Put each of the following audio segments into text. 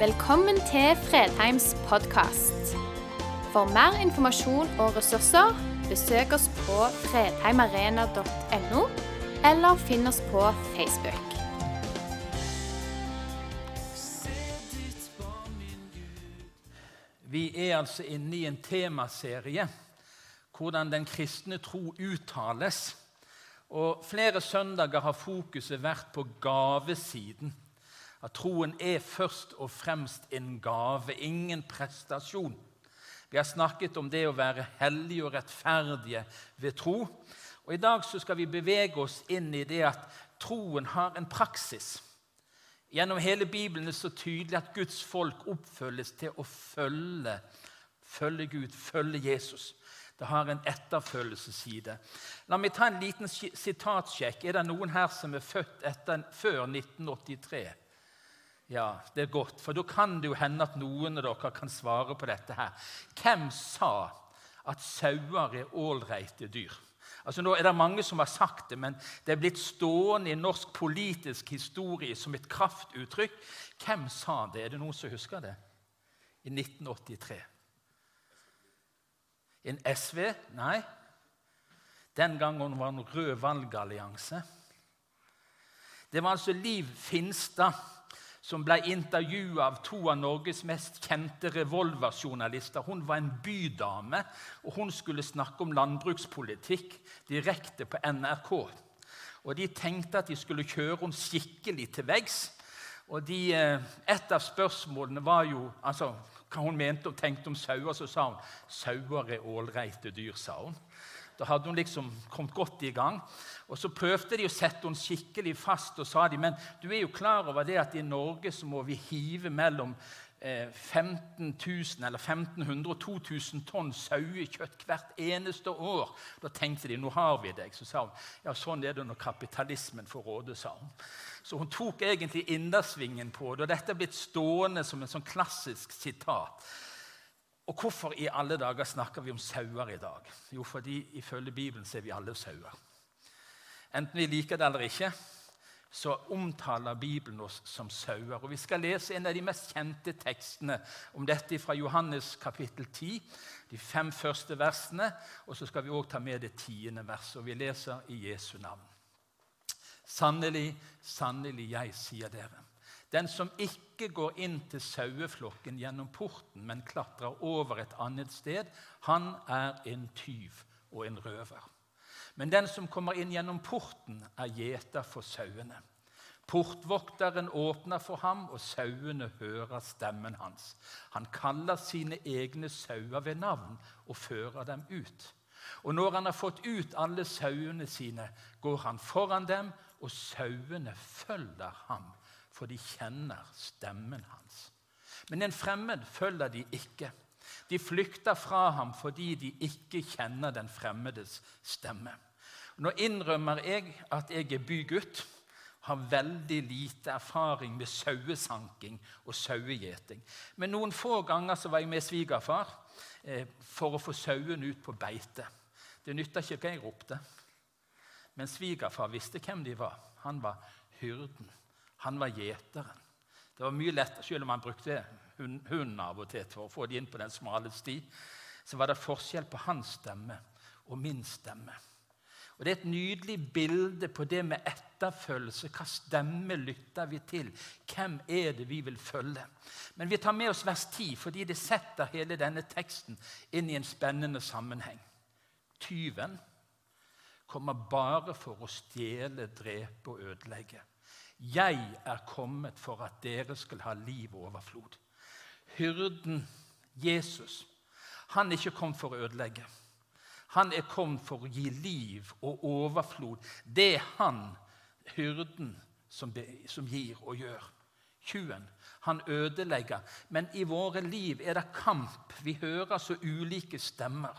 Velkommen til Fredheims podkast. For mer informasjon og ressurser, besøk oss på fredheimarena.no, eller finn oss på Facebook. Vi er altså inne i en temaserie hvordan den kristne tro uttales. Og Flere søndager har fokuset vært på gavesiden. At troen er først og fremst en gave, ingen prestasjon. Vi har snakket om det å være hellige og rettferdige ved tro. Og I dag så skal vi bevege oss inn i det at troen har en praksis. Gjennom hele Bibelen er det så tydelig at Guds folk oppfølges til å følge, følge Gud, følge Jesus. Det har en etterfølgelsesside. La meg ta en liten sitatsjekk. Er det noen her som er født etter, før 1983? Ja, det er godt, for da kan det jo hende at noen av dere kan svare på dette her. Hvem sa at sauer er ålreite dyr? Altså Nå er det mange som har sagt det, men det er blitt stående i norsk politisk historie som et kraftuttrykk. Hvem sa det? Er det noen som husker det? I 1983. En SV? Nei. Den gangen var det en rød valgallianse. Det var altså Liv Finstad som ble intervjua av to av Norges mest kjente revolverjournalister. Hun var en bydame, og hun skulle snakke om landbrukspolitikk direkte på NRK. Og De tenkte at de skulle kjøre henne skikkelig til veggs. Og de, eh, Et av spørsmålene var jo altså, hva hun mente og tenkte om sauer. Så sa hun sauer er ålreite dyr. sa hun. Da hadde hun liksom kommet godt i gang. Og Så prøvde de å sette henne skikkelig fast og sa de, men du er jo klar over det at i Norge så må vi hive mellom 15 000 eller 1500 og 2000 tonn sauekjøtt hvert eneste år. Da tenkte de nå har vi deg. Så sa hun ja, sånn er det når kapitalismen får råde. sa hun. Så hun tok egentlig innersvingen på det. og Dette er blitt stående som en sånn klassisk sitat. Og hvorfor i alle dager snakker vi om sauer i dag? Jo, fordi ifølge Bibelen er vi alle sauer. Enten vi liker det eller ikke, så omtaler Bibelen oss som sauer. Og Vi skal lese en av de mest kjente tekstene om dette fra Johannes kapittel 10. De fem første versene, og så skal vi òg ta med det tiende verset. Og vi leser i Jesu navn. Sannelig, sannelig, jeg sier dere. Den som ikke går inn til saueflokken gjennom porten, men klatrer over et annet sted, han er en tyv og en røver. Men den som kommer inn gjennom porten, er gjeter for sauene. Portvokteren åpner for ham, og sauene hører stemmen hans. Han kaller sine egne sauer ved navn og fører dem ut. Og når han har fått ut alle sauene sine, går han foran dem, og sauene følger ham for de kjenner stemmen hans. Men en fremmed følger de ikke. De flykter fra ham fordi de ikke kjenner den fremmedes stemme. Nå innrømmer jeg at jeg er bygutt, har veldig lite erfaring med sauesanking og sauegjeting. Men noen få ganger så var jeg med svigerfar eh, for å få sauene ut på beite. Det nytta ikke hva jeg ropte. Men svigerfar visste hvem de var. Han var hyrden. Han var gjeteren. Det var mye lettere, Selv om han brukte hunden av og til for å få dem inn på den smale sti, så var det forskjell på hans stemme og min stemme. Og Det er et nydelig bilde på det med etterfølgelse. Hva stemme lytter vi til? Hvem er det vi vil følge? Men vi tar med oss vers 10, fordi det setter hele denne teksten inn i en spennende sammenheng. Tyven kommer bare for å stjele, drepe og ødelegge. 'Jeg er kommet for at dere skal ha liv og overflod'. Hyrden Jesus han er ikke kommet for å ødelegge. Han er kommet for å gi liv og overflod. Det er han, hyrden, som, som gir og gjør. Tjuven, han ødelegger. Men i våre liv er det kamp. Vi hører så ulike stemmer.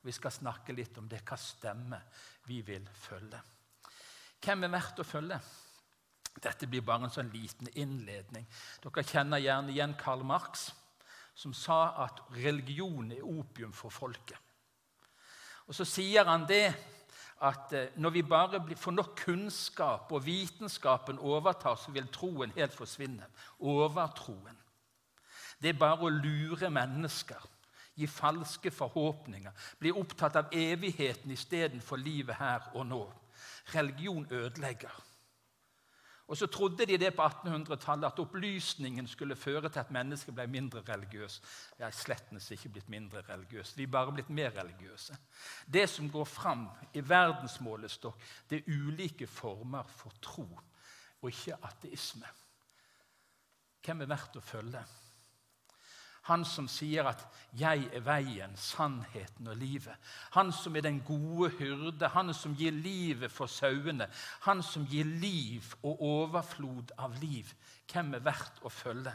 Vi skal snakke litt om det, hva stemme vi vil følge. Hvem er verdt å følge? Dette blir bare en sånn liten innledning. Dere kjenner gjerne igjen Karl Marx, som sa at religion er opium for folket. Og Så sier han det at eh, når vi bare får nok kunnskap og vitenskapen overtar, så vil troen helt forsvinne. Overtroen. Det er bare å lure mennesker, gi falske forhåpninger, bli opptatt av evigheten istedenfor livet her og nå. Religion ødelegger. Og så trodde de det på 1800-tallet, at opplysningen skulle føre til at mennesket ble mindre religiøs. Vi er slettens ikke blitt mindre religiøse, vi er bare blitt mer religiøse. Det som går fram i verdensmålestokk, det er ulike former for tro, og ikke ateisme. Hvem er verdt å følge? Han som sier at 'jeg er veien, sannheten og livet'. Han som er den gode hyrde, han som gir livet for sauene. Han som gir liv og overflod av liv. Hvem er verdt å følge?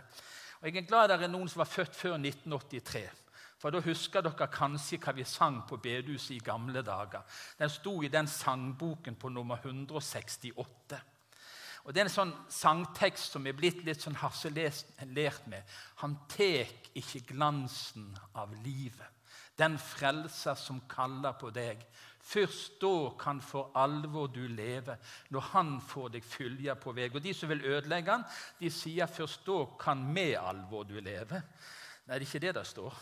Og Jeg er glad det er noen som var født før 1983. For Da husker dere kanskje hva vi sang på bedehuset i gamle dager. Den sto i den sangboken på nummer 168. Og Det er en sånn sangtekst som er blitt litt sånn harselert med. Han tek ikke glansen av livet, den frelser som kaller på deg. Først da kan for alvor du leve, når han får deg følge på vei. Og de som vil ødelegge han, de sier først da kan med alvor du leve. Nei, det er ikke det det står.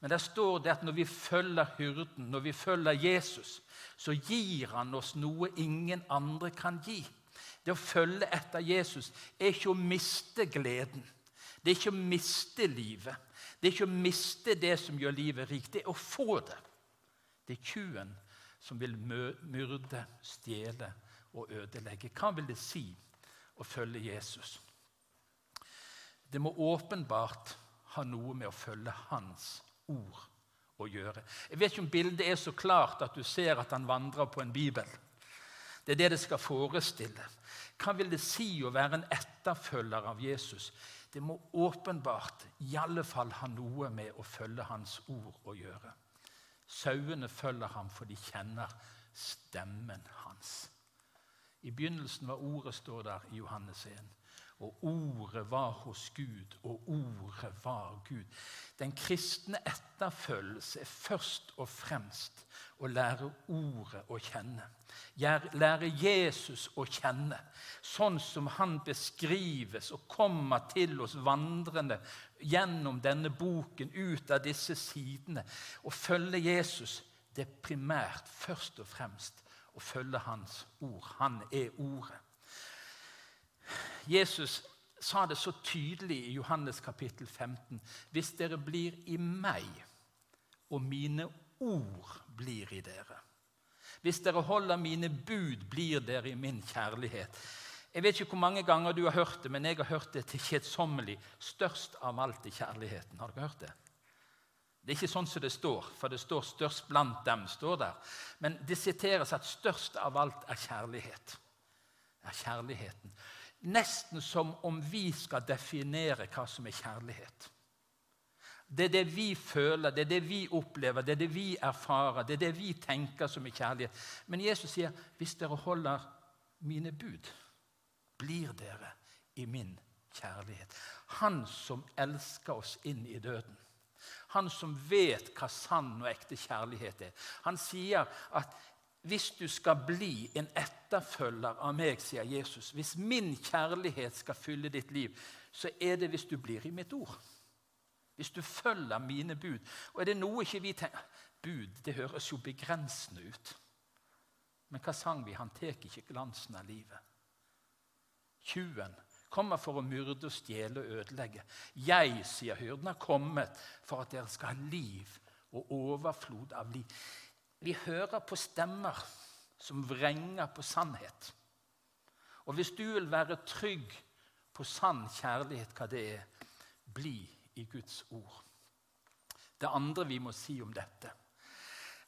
Men det står det at når vi følger hyrden, når vi følger Jesus, så gir han oss noe ingen andre kan gi. Det å følge etter Jesus er ikke å miste gleden. Det er ikke å miste livet. Det er ikke å miste det som gjør livet rikt. Det er å få det. Det er kuen som vil myrde, stjele og ødelegge. Hva vil det si å følge Jesus? Det må åpenbart ha noe med å følge hans ord å gjøre. Jeg vet ikke om bildet er så klart at du ser at han vandrer på en bibel. Det er det det skal forestille. Hva vil det si å være en etterfølger av Jesus? Det må åpenbart i alle fall ha noe med å følge hans ord å gjøre. Sauene følger ham, for de kjenner stemmen hans. I begynnelsen var ordet, står der i Johannes 1. Og ordet var hos Gud, og ordet var Gud. Den kristne etterfølgelse er først og fremst å lære ordet å kjenne. Lære Jesus å kjenne, sånn som han beskrives og kommer til oss vandrende gjennom denne boken, ut av disse sidene. Å følge Jesus det er primært først og fremst å følge hans ord. Han er ordet. Jesus sa det så tydelig i Johannes kapittel 15.: Hvis dere blir i meg, og mine ord blir i dere. Hvis dere holder mine bud, blir dere i min kjærlighet. Jeg vet ikke hvor mange ganger du har hørt det, men jeg har hørt det til kjedsommelig. Størst av alt i kjærligheten. Har dere hørt det? Det er ikke sånn som det står, for det står 'størst blant dem'. står der. Men det siteres at 'størst av alt er kjærlighet'. Er kjærligheten. Nesten som om vi skal definere hva som er kjærlighet. Det er det vi føler, det er det vi opplever, det er det vi erfarer, det er det vi tenker som er kjærlighet. Men Jesus sier, 'Hvis dere holder mine bud, blir dere i min kjærlighet.' Han som elsker oss inn i døden. Han som vet hva sann og ekte kjærlighet er. Han sier at hvis du skal bli en etterfølger av meg, sier Jesus, hvis min kjærlighet skal fylle ditt liv, så er det hvis du blir i mitt ord hvis du følger mine bud. Og er det noe ikke vi tenker Bud, det høres jo begrensende ut. Men hva sang vi? Han tar ikke glansen av livet. Tjuven kommer for å myrde, stjele og ødelegge. Jeg, sier hyrden, har kommet for at dere skal ha liv og overflod av liv. Vi hører på stemmer som vrenger på sannhet. Og hvis du vil være trygg på sann kjærlighet, hva det er, bli i Guds ord. Det andre vi må si om dette,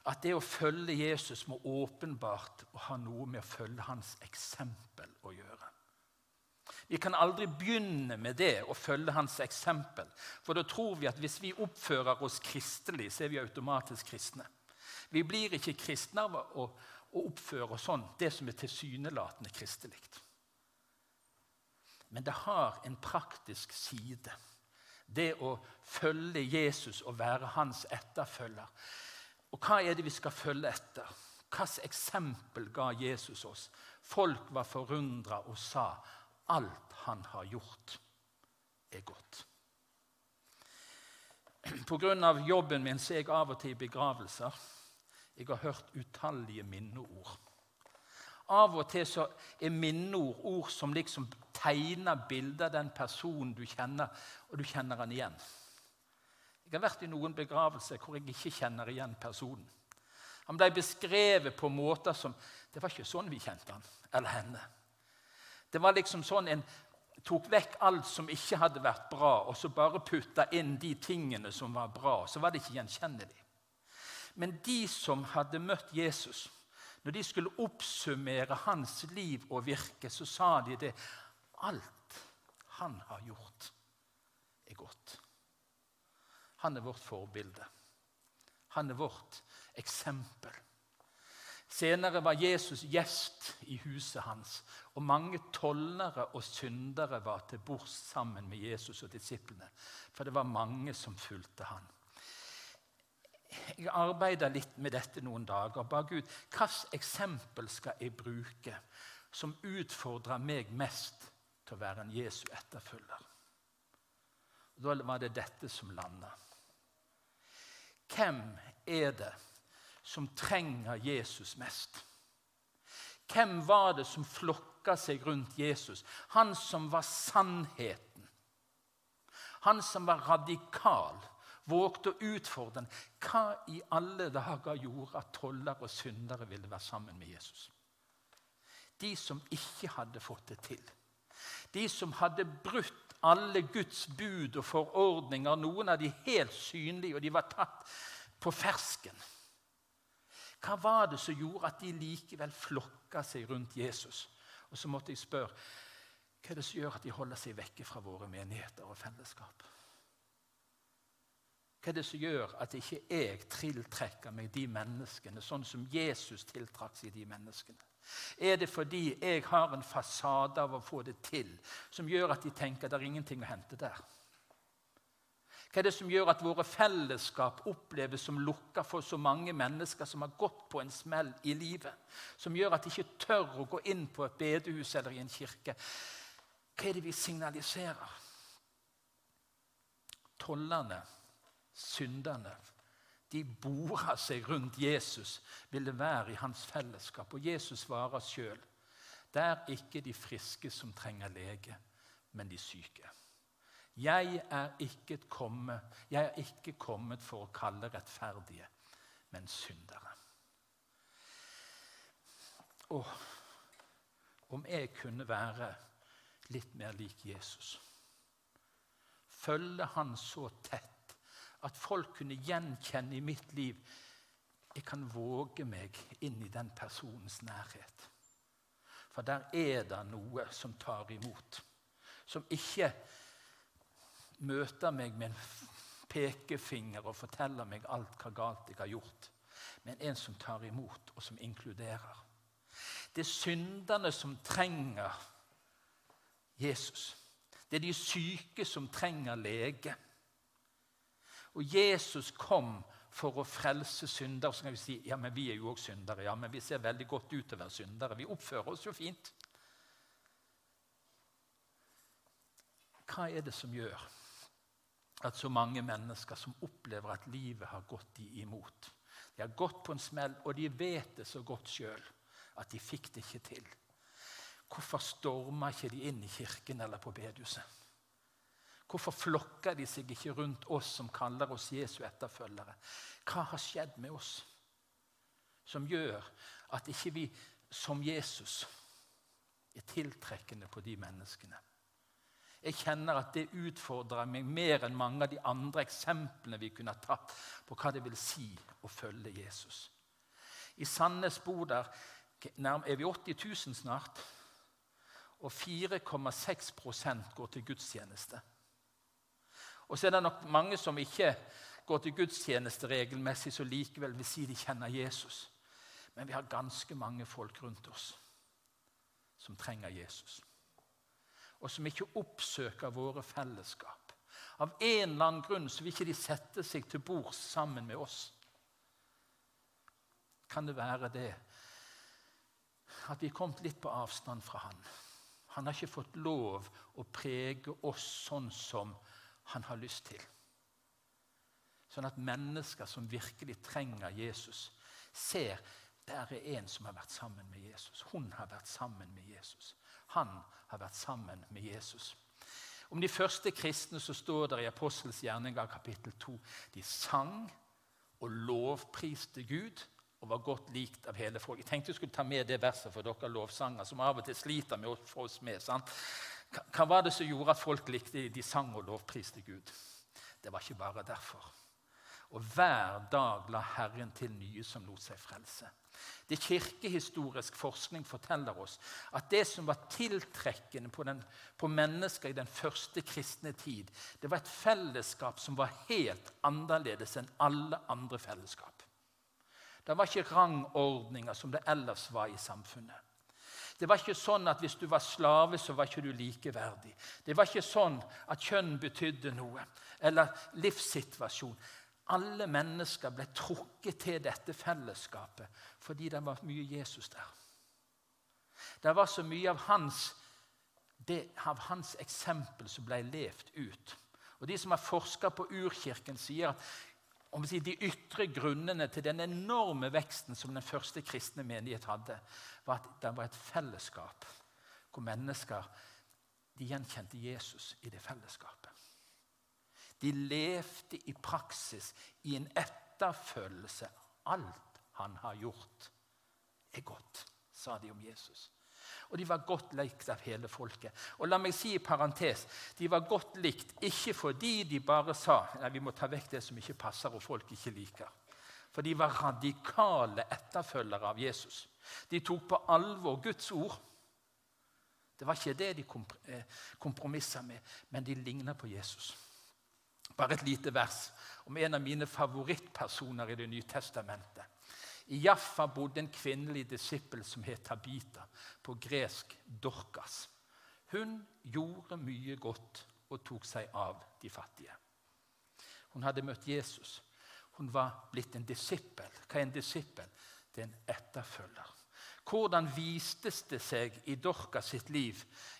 at det å følge Jesus må åpenbart ha noe med å følge hans eksempel å gjøre. Vi kan aldri begynne med det å følge hans eksempel. For da tror vi at hvis vi oppfører oss kristelig, så er vi automatisk kristne. Vi blir ikke kristne av å, å oppføre oss sånn, det som er tilsynelatende kristelig. Men det har en praktisk side det å følge Jesus og være hans etterfølger. Og hva er det vi skal følge etter? Hvilket eksempel ga Jesus oss? Folk var forundra og sa alt han har gjort, er godt. Pga. jobben min så er jeg av og til i begravelser. Jeg har hørt utallige minneord. Av og til så er minneord ord som liksom tegner bilder av den personen du kjenner, og du kjenner han igjen. Jeg har vært i noen begravelser hvor jeg ikke kjenner igjen personen. Han ble beskrevet på måter som Det var ikke sånn vi kjente han eller henne. Det var liksom sånn en tok vekk alt som ikke hadde vært bra, og så bare putta inn de tingene som var bra. Så var det ikke gjenkjennelig. Men de som hadde møtt Jesus, når de skulle oppsummere hans liv og virke, så sa de det Alt han har gjort, er godt. Han er vårt forbilde. Han er vårt eksempel. Senere var Jesus gjest i huset hans, og mange tollere og syndere var til bords sammen med Jesus og disiplene. For det var mange som fulgte han. Jeg arbeida litt med dette noen dager. Bare Gud, hvilket eksempel skal jeg bruke som utfordrer meg mest til å være en Jesu etterfølger? Da var det dette som landa. Hvem er det som trenger Jesus mest? Hvem var det som flokka seg rundt Jesus? Han som var sannheten. Han som var radikal, vågte å utfordre den. Hva i alle dager gjorde at toller og syndere ville være sammen med Jesus? De som ikke hadde fått det til. De som hadde brutt alle Guds bud og forordninger, noen av de helt synlige, og de var tatt på fersken. Hva var det som gjorde at de likevel flokka seg rundt Jesus? Og så måtte jeg spørre hva er det som gjør at de holder seg vekke fra våre menigheter og fellesskap? Hva er det som gjør at ikke jeg tiltrekker meg de menneskene sånn som Jesus tiltrakk seg de menneskene? Er det fordi jeg har en fasade av å få det til, som gjør at de tenker at det er ingenting å hente der? Hva er det som gjør at våre fellesskap oppleves som lukka for så mange mennesker som har gått på en smell i livet? Som gjør at de ikke tør å gå inn på et bedehus eller i en kirke? Hva er det vi signaliserer? Tollerne, synderne, de bora seg rundt Jesus, ville være i hans fellesskap. Og Jesus svarer sjøl. Det er ikke de friske som trenger lege, men de syke. Jeg er ikke kommet, jeg er ikke kommet for å kalle rettferdige, men syndere. Og om jeg kunne være litt mer lik Jesus Følge han så tett at folk kunne gjenkjenne i mitt liv Jeg kan våge meg inn i den personens nærhet. For der er det noe som tar imot. Som ikke møter meg med en pekefinger og forteller meg alt hva galt jeg har gjort, men en som tar imot, og som inkluderer. Det er synderne som trenger Jesus. Det er de syke som trenger lege. Og Jesus kom for å frelse syndere. Så kan vi si ja, men vi er jo også syndere. Ja, men vi ser veldig godt ut til å være syndere. Vi oppfører oss jo fint. Hva er det som gjør at så mange mennesker som opplever at livet har gått de imot. De har gått på en smell, og de vet det så godt sjøl at de fikk det ikke til. Hvorfor stormer ikke de inn i kirken eller på bedehuset? Hvorfor flokker de seg ikke rundt oss som kaller oss Jesu etterfølgere? Hva har skjedd med oss som gjør at ikke vi som Jesus er tiltrekkende på de menneskene? Jeg kjenner at det utfordrer meg mer enn mange av de andre eksemplene vi kunne tatt på hva det vil si å følge Jesus. I Sandnes bor der er vi 80 000 snart, og 4,6% går til gudstjeneste. Og så er det nok mange som ikke går til gudstjeneste regelmessig, som likevel vil si de kjenner Jesus. Men vi har ganske mange folk rundt oss som trenger Jesus og som ikke oppsøker våre fellesskap. Av en eller annen grunn så vil ikke de sette seg til bords sammen med oss. Kan det være det at vi er kommet litt på avstand fra han? Han har ikke fått lov å prege oss sånn som han har lyst til. Sånn at mennesker som virkelig trenger Jesus, ser der er en som har vært sammen med Jesus. Hun har vært sammen med Jesus. Han har vært sammen med Jesus. Om de første kristne så står det i Apostels gjerninger kapittel 2 de sang og lovpriste Gud og var godt likt av hele folk. Jeg tenkte jeg skulle ta med det verset for dere lovsanger, som av og til sliter med å få oss med. Sant? Hva var det som gjorde at folk likte de sang og lovpriste Gud? Det var ikke bare derfor. Og hver dag la Herren til nye som lot seg frelse. Det Kirkehistorisk forskning forteller oss at det som var tiltrekkende på, den, på, mennesker i den første kristne tid, det var et fellesskap som var helt annerledes enn alle andre fellesskap. Det var ikke rangordninger som det ellers var i samfunnet. Det var ikke sånn at hvis du var slave, så var ikke du likeverdig. Det var ikke sånn at kjønn betydde noe, eller livssituasjon. Alle mennesker ble trukket til dette fellesskapet fordi det var mye Jesus der. Det var så mye av hans, det, av hans eksempel som ble levd ut. Og De som har forska på urkirken, sier at om de ytre grunnene til den enorme veksten som den første kristne menighet hadde, var at det var et fellesskap hvor mennesker de gjenkjente Jesus i det fellesskapet. De levde i praksis i en etterfølgelse. Alt han har gjort, er godt, sa de om Jesus. Og de var godt likt av hele folket. Og la meg si i parentes, De var godt likt ikke fordi de bare sa nei, vi må ta vekk det som ikke passer og folk ikke liker. For de var radikale etterfølgere av Jesus. De tok på alvor Guds ord. Det var ikke det de eh, kompromissa med, men de ligna på Jesus. Bare et lite vers om en av mine favorittpersoner i Det nye testamentet. I Jaffa bodde en kvinnelig disippel som het Tabita, på gresk Dorkas. Hun gjorde mye godt og tok seg av de fattige. Hun hadde møtt Jesus. Hun var blitt en disippel. Hva er en disippel? Det er en etterfølger. Hvordan vistes det seg i Dorka sitt liv,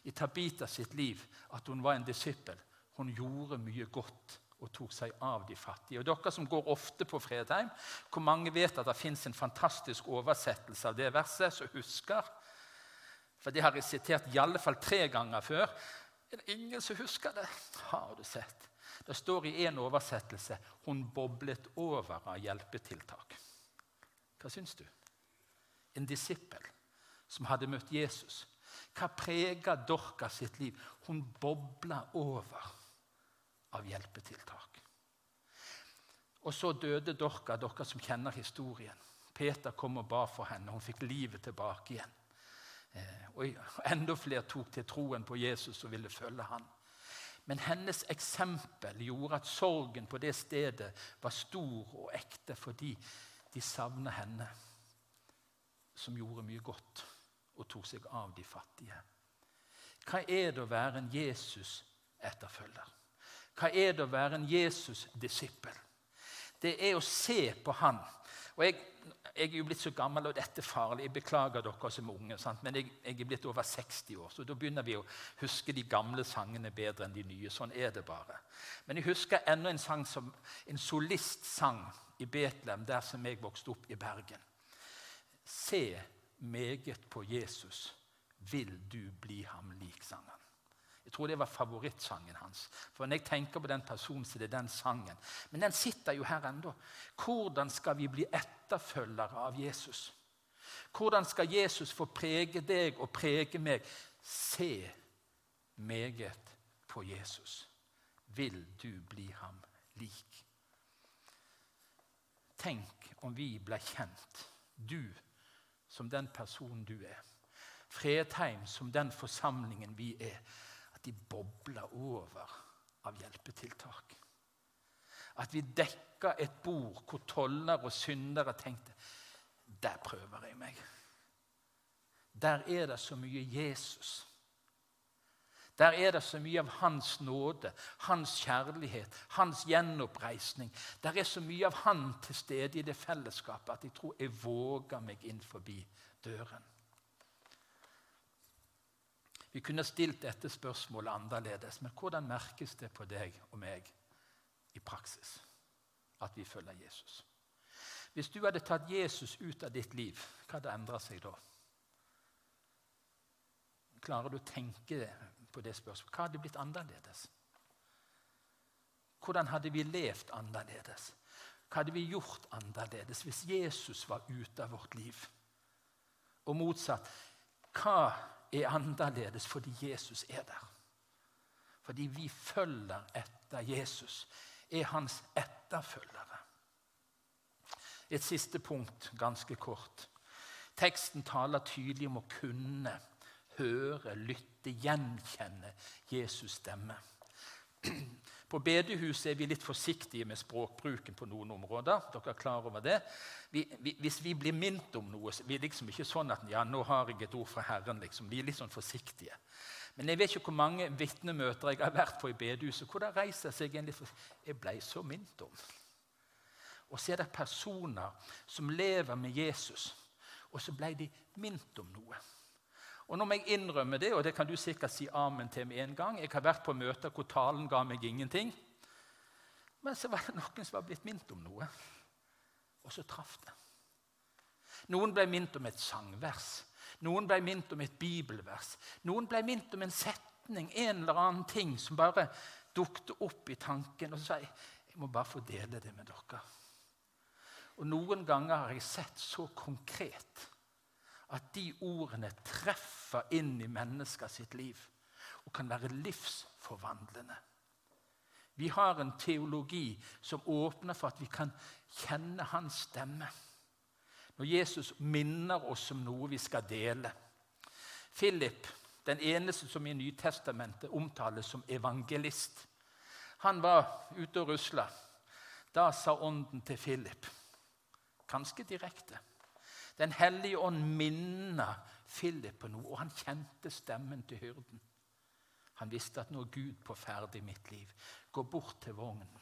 i Tabita sitt liv, at hun var en disippel? Hun gjorde mye godt og tok seg av de fattige. Og Dere som går ofte på Fredheim, hvor mange vet at det fins en fantastisk oversettelse av det verset, som husker? For det har jeg sitert i alle fall tre ganger før. Er det ingen som husker det? Har du sett? Det står i en oversettelse 'Hun boblet over av hjelpetiltak'. Hva syns du? En disippel som hadde møtt Jesus. Hva preger Dorka sitt liv? Hun bobla over av hjelpetiltak. Og så døde Dorka, dere som kjenner historien. Peter kom og ba for henne. Hun fikk livet tilbake igjen. Eh, og enda flere tok til troen på Jesus og ville følge han. Men hennes eksempel gjorde at sorgen på det stedet var stor og ekte fordi de savna henne, som gjorde mye godt og tok seg av de fattige. Hva er det å være en Jesus-etterfølger? Hva er det å være en Jesus-disippel? Det er å se på han. Og jeg, jeg, er jo blitt så gammel, og dette er farlig. Jeg beklager dere som er unge, sant? men jeg, jeg, er blitt over 60 år, så da begynner vi å huske de gamle sangene bedre enn de nye. Sånn er det bare. Men jeg husker enda en sang som en solist sang i Betlehem, der som jeg vokste opp i Bergen. Se meget på Jesus, vil du bli ham lik, sang han. Jeg tror det var favorittsangen hans. For når jeg tenker på den personen, så er det den sangen. Men den sitter jo her ennå. Hvordan skal vi bli etterfølgere av Jesus? Hvordan skal Jesus få prege deg og prege meg? Se meget på Jesus. Vil du bli ham lik? Tenk om vi ble kjent, du som den personen du er. Fredheim som den forsamlingen vi er de bobler over av hjelpetiltak. At vi dekka et bord hvor toller og syndere tenkte Der prøver jeg meg. Der er det så mye Jesus. Der er det så mye av Hans nåde, Hans kjærlighet, Hans gjenoppreisning. Der er så mye av Han til stede i det fellesskapet at jeg tror jeg våger meg inn forbi døren. Vi kunne stilt dette spørsmålet annerledes, men hvordan merkes det på deg og meg i praksis? at vi følger Jesus. Hvis du hadde tatt Jesus ut av ditt liv, hva hadde endra seg da? Klarer du å tenke på det spørsmålet? Hva hadde blitt annerledes? Hvordan hadde vi levd annerledes? Hva hadde vi gjort annerledes hvis Jesus var ute av vårt liv? Og motsatt. Hva er annerledes fordi Jesus er der? Fordi vi følger etter Jesus, er hans etterfølgere. Et siste punkt, ganske kort. Teksten taler tydelig om å kunne høre, lytte, gjenkjenne Jesus' stemme. På bedehuset er vi litt forsiktige med språkbruken på noen områder. dere er klar over det. Vi, vi, hvis vi blir minnet om noe, så er liksom ikke sånn at ja, nå har jeg et ord fra Herren. liksom. Vi er litt sånn forsiktige. Men jeg vet ikke hvor mange vitnemøter jeg har vært på i bedehuset hvor det reiser seg en litt. Jeg ble så minnet om. Og så er det personer som lever med Jesus, og så ble de minnet om noe. Og nå må jeg innrømme det, og det kan du sikkert si amen til med en gang. Jeg har vært på møter hvor talen ga meg ingenting. Men så var det noen som var blitt minnet om noe, og så traff det. Noen ble minnet om et sangvers. Noen ble minnet om et bibelvers. Noen ble minnet om en setning, en eller annen ting som bare dukket opp i tanken. Og så sa jeg jeg må bare få dele det med dere. Og Noen ganger har jeg sett så konkret at de ordene treffer inn i mennesker sitt liv og kan være livsforvandlende. Vi har en teologi som åpner for at vi kan kjenne hans stemme. Når Jesus minner oss om noe vi skal dele. Philip, den eneste som i Nytestamentet omtales som evangelist, han var ute og rusla. Da sa ånden til Philip, ganske direkte den hellige ånd minnet Philip på noe, og han kjente stemmen til hyrden. Han visste at nå er Gud på ferd i mitt liv. Gå bort til vognen.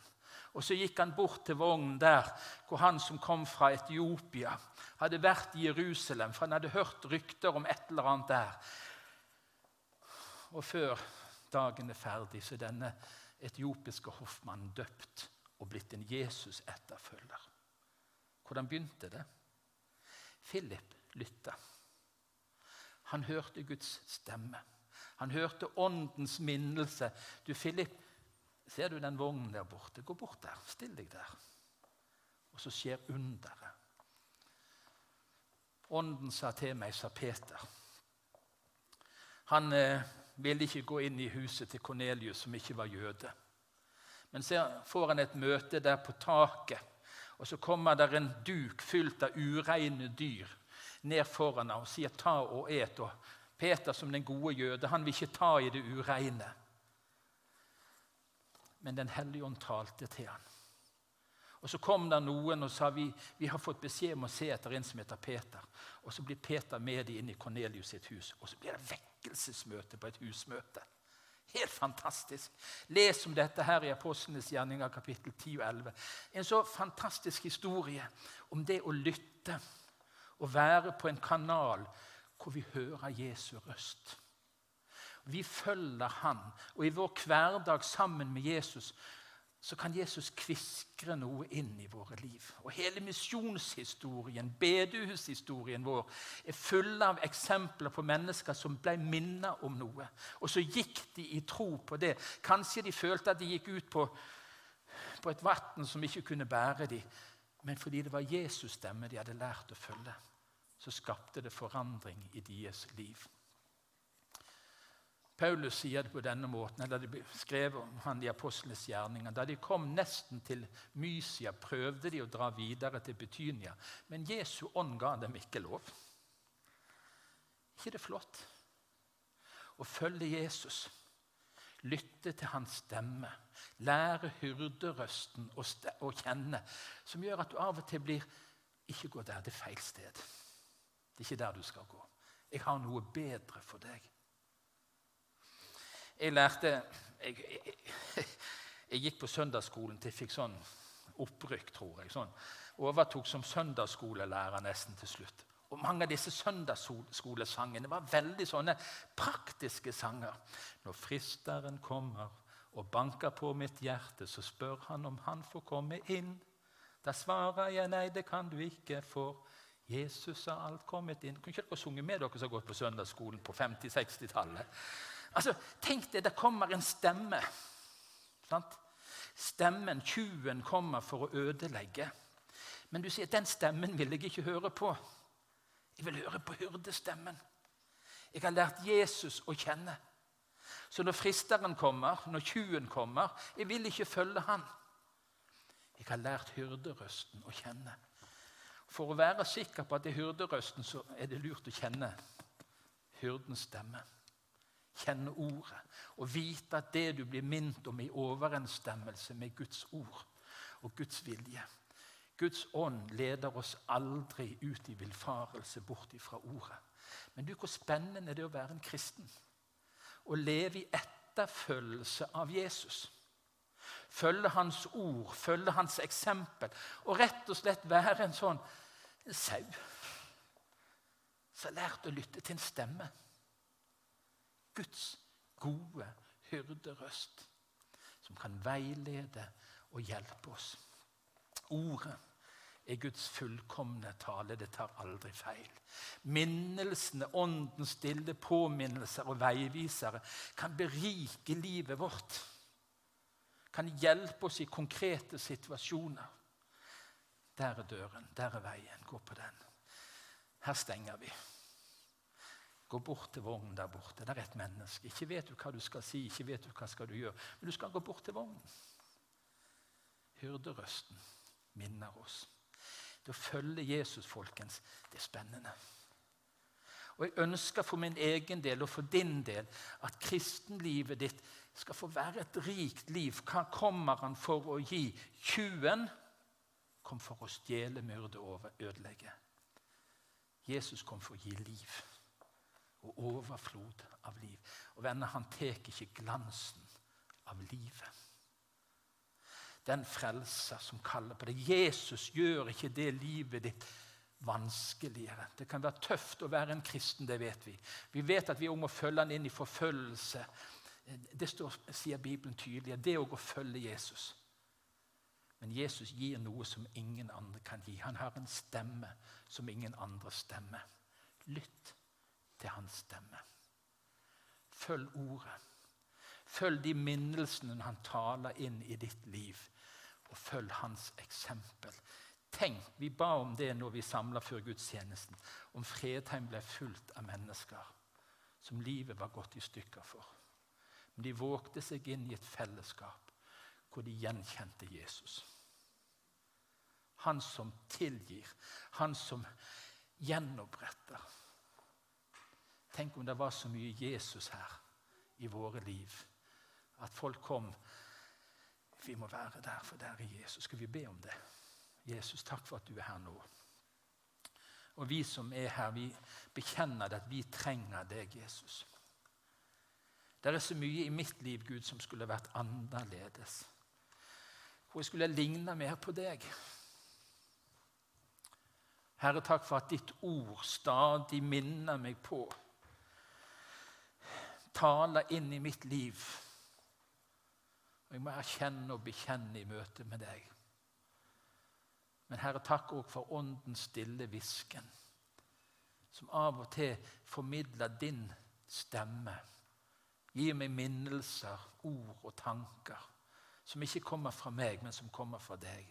Og Så gikk han bort til vognen der hvor han som kom fra Etiopia, hadde vært i Jerusalem, for han hadde hørt rykter om et eller annet der. Og før dagen er ferdig, så er denne etiopiske hoffmannen døpt og blitt en Jesus-etterfølger. Hvordan begynte det? Philip lytta. Han hørte Guds stemme. Han hørte åndens minnelse. Du, Philip, ser du den vognen der borte? Gå bort der. Still deg der. Og så skjer underet. Ånden sa til meg, sa Peter. Han eh, ville ikke gå inn i huset til Kornelius, som ikke var jøde. Men så får han et møte der på taket og så kommer det en duk fylt av ureine dyr ned foran ham og sier 'ta og et'. Og Peter, som den gode jøde, han vil ikke ta i det ureine. Men Den hellige ånd talte til ham. Og Så kom det noen og sa vi, vi har fått beskjed om å se etter en som heter Peter. Og Så blir Peter med dem inn i Kornelius sitt hus. Og så blir det vekkelsesmøte på et husmøte. Helt fantastisk. Les om dette her i Apostlenes gjerninger kapittel 10 og 11. En så fantastisk historie om det å lytte og være på en kanal hvor vi hører Jesu røst. Vi følger Han, og i vår hverdag sammen med Jesus så kan Jesus kviskre noe inn i våre liv. Og Hele misjonshistorien, bedehushistorien vår, er full av eksempler på mennesker som ble minnet om noe. Og så gikk de i tro på det. Kanskje de følte at de gikk ut på, på et vann som ikke kunne bære dem. Men fordi det var Jesus' stemme de hadde lært å følge, så skapte det forandring i deres liv. Paulus sier det på denne måten, eller det skrev han i apostlenes gjerninger. Da de kom nesten til Mysia, prøvde de å dra videre til Betynia. Men Jesu ånd ga dem ikke lov. ikke det flott? Å følge Jesus, lytte til hans stemme, lære hyrderøsten å kjenne, som gjør at du av og til blir Ikke gå der, det er feil sted. Det er ikke der du skal gå. Jeg har noe bedre for deg. Jeg lærte jeg, jeg, jeg, gikk på søndagsskolen til jeg fikk sånn opprykk, tror jeg. Sånn. Overtok som søndagsskolelærer nesten til slutt. Og Mange av disse søndagsskolesangene var veldig sånne praktiske sanger. Når fristeren kommer og banker på mitt hjerte, så spør han om han får komme inn. Da svarer jeg nei, det kan du ikke, for Jesus har alt kommet inn. Kunne ikke dere sunge med dere som har gått på søndagsskolen på 50-60-tallet? Altså, Tenk deg, det kommer en stemme. Sant? Stemmen, tjuven, kommer for å ødelegge. Men du sier at den stemmen vil jeg ikke høre på. Jeg vil høre på hyrdestemmen. Jeg har lært Jesus å kjenne. Så når fristeren kommer, når tjuven kommer, jeg vil ikke følge han. Jeg har lært hyrderøsten å kjenne. For å være sikker på at det er hyrderøsten, så er det lurt å kjenne hyrdens stemme. Kjenne ordet og vite at det du blir minnet om, er i overensstemmelse med Guds ord og Guds vilje. Guds ånd leder oss aldri ut i villfarelse bort ifra ordet. Men du, hvor spennende det er å være en kristen. Å leve i etterfølgelse av Jesus. Følge hans ord, følge hans eksempel. Og rett og slett være en sånn sau som har lært å lytte til en stemme. Guds gode hyrderøst som kan veilede og hjelpe oss. Ordet er Guds fullkomne tale. Det tar aldri feil. Minnelsene, åndens stille påminnelser og veivisere kan berike livet vårt. Kan hjelpe oss i konkrete situasjoner. Der er døren, der er veien. Gå på den. Her stenger vi. Gå bort til vognen der borte. Der er et menneske. Ikke vet du hva du skal si, ikke vet du hva skal du gjøre, men du skal gå bort til vognen. Hyrderøsten minner oss. Det å følge Jesus, folkens, det er spennende. Og Jeg ønsker for min egen del og for din del at kristenlivet ditt skal få være et rikt liv. Hva kommer han for å gi? Tjuven kom for å stjele, myrde og ødelegge. Jesus kom for å gi liv og overflod av liv. Og venner, han tar ikke glansen av livet den frelser som kaller på det. Jesus gjør ikke det livet ditt vanskeligere. Det kan være tøft å være en kristen, det vet vi. Vi vet at vi må følge han inn i forfølgelse. Det står, sier Bibelen tydelig. Det er å følge Jesus. Men Jesus gir noe som ingen andre kan gi. Han har en stemme som ingen andre stemmer. Lytt til hans stemme. Følg ordet. Følg de minnelsene han taler inn i ditt liv og følg hans eksempel. Tenk, Vi ba om det når vi samla før gudstjenesten. Om Fredheim ble fullt av mennesker som livet var gått i stykker for. Men de vågte seg inn i et fellesskap hvor de gjenkjente Jesus. Han som tilgir, han som gjenoppretter. Tenk om det var så mye Jesus her i våre liv. At folk kom vi må være der, for der er Jesus. Skal vi be om det? Jesus, takk for at du er her nå. Og vi som er her, vi bekjenner det at vi trenger deg, Jesus. Det er så mye i mitt liv, Gud, som skulle vært annerledes. Hvor jeg skulle ligne mer på deg. Herre, takk for at ditt ord stadig minner meg på. Taler inn i mitt liv og jeg må erkjenne og bekjenne i møte med deg. Men Herre, takk òg for åndens stille hvisken, som av og til formidler din stemme. Gir meg minnelser, ord og tanker som ikke kommer fra meg, men som kommer fra deg.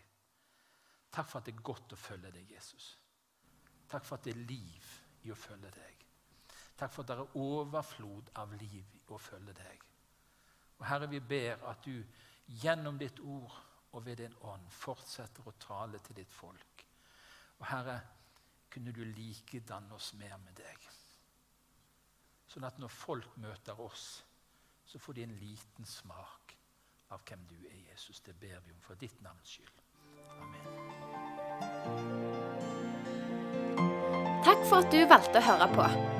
Takk for at det er godt å følge deg, Jesus. Takk for at det er liv i å følge deg. Takk for at det er overflod av liv å følge deg. Og Herre, vi ber at du gjennom ditt ord og ved din ånd fortsetter å tale til ditt folk. Og Herre, kunne du likedanne oss mer med deg. Sånn at når folk møter oss, så får de en liten smak av hvem du er, Jesus. Det ber vi om for ditt navns skyld. Amen. Takk for at du valgte å høre på.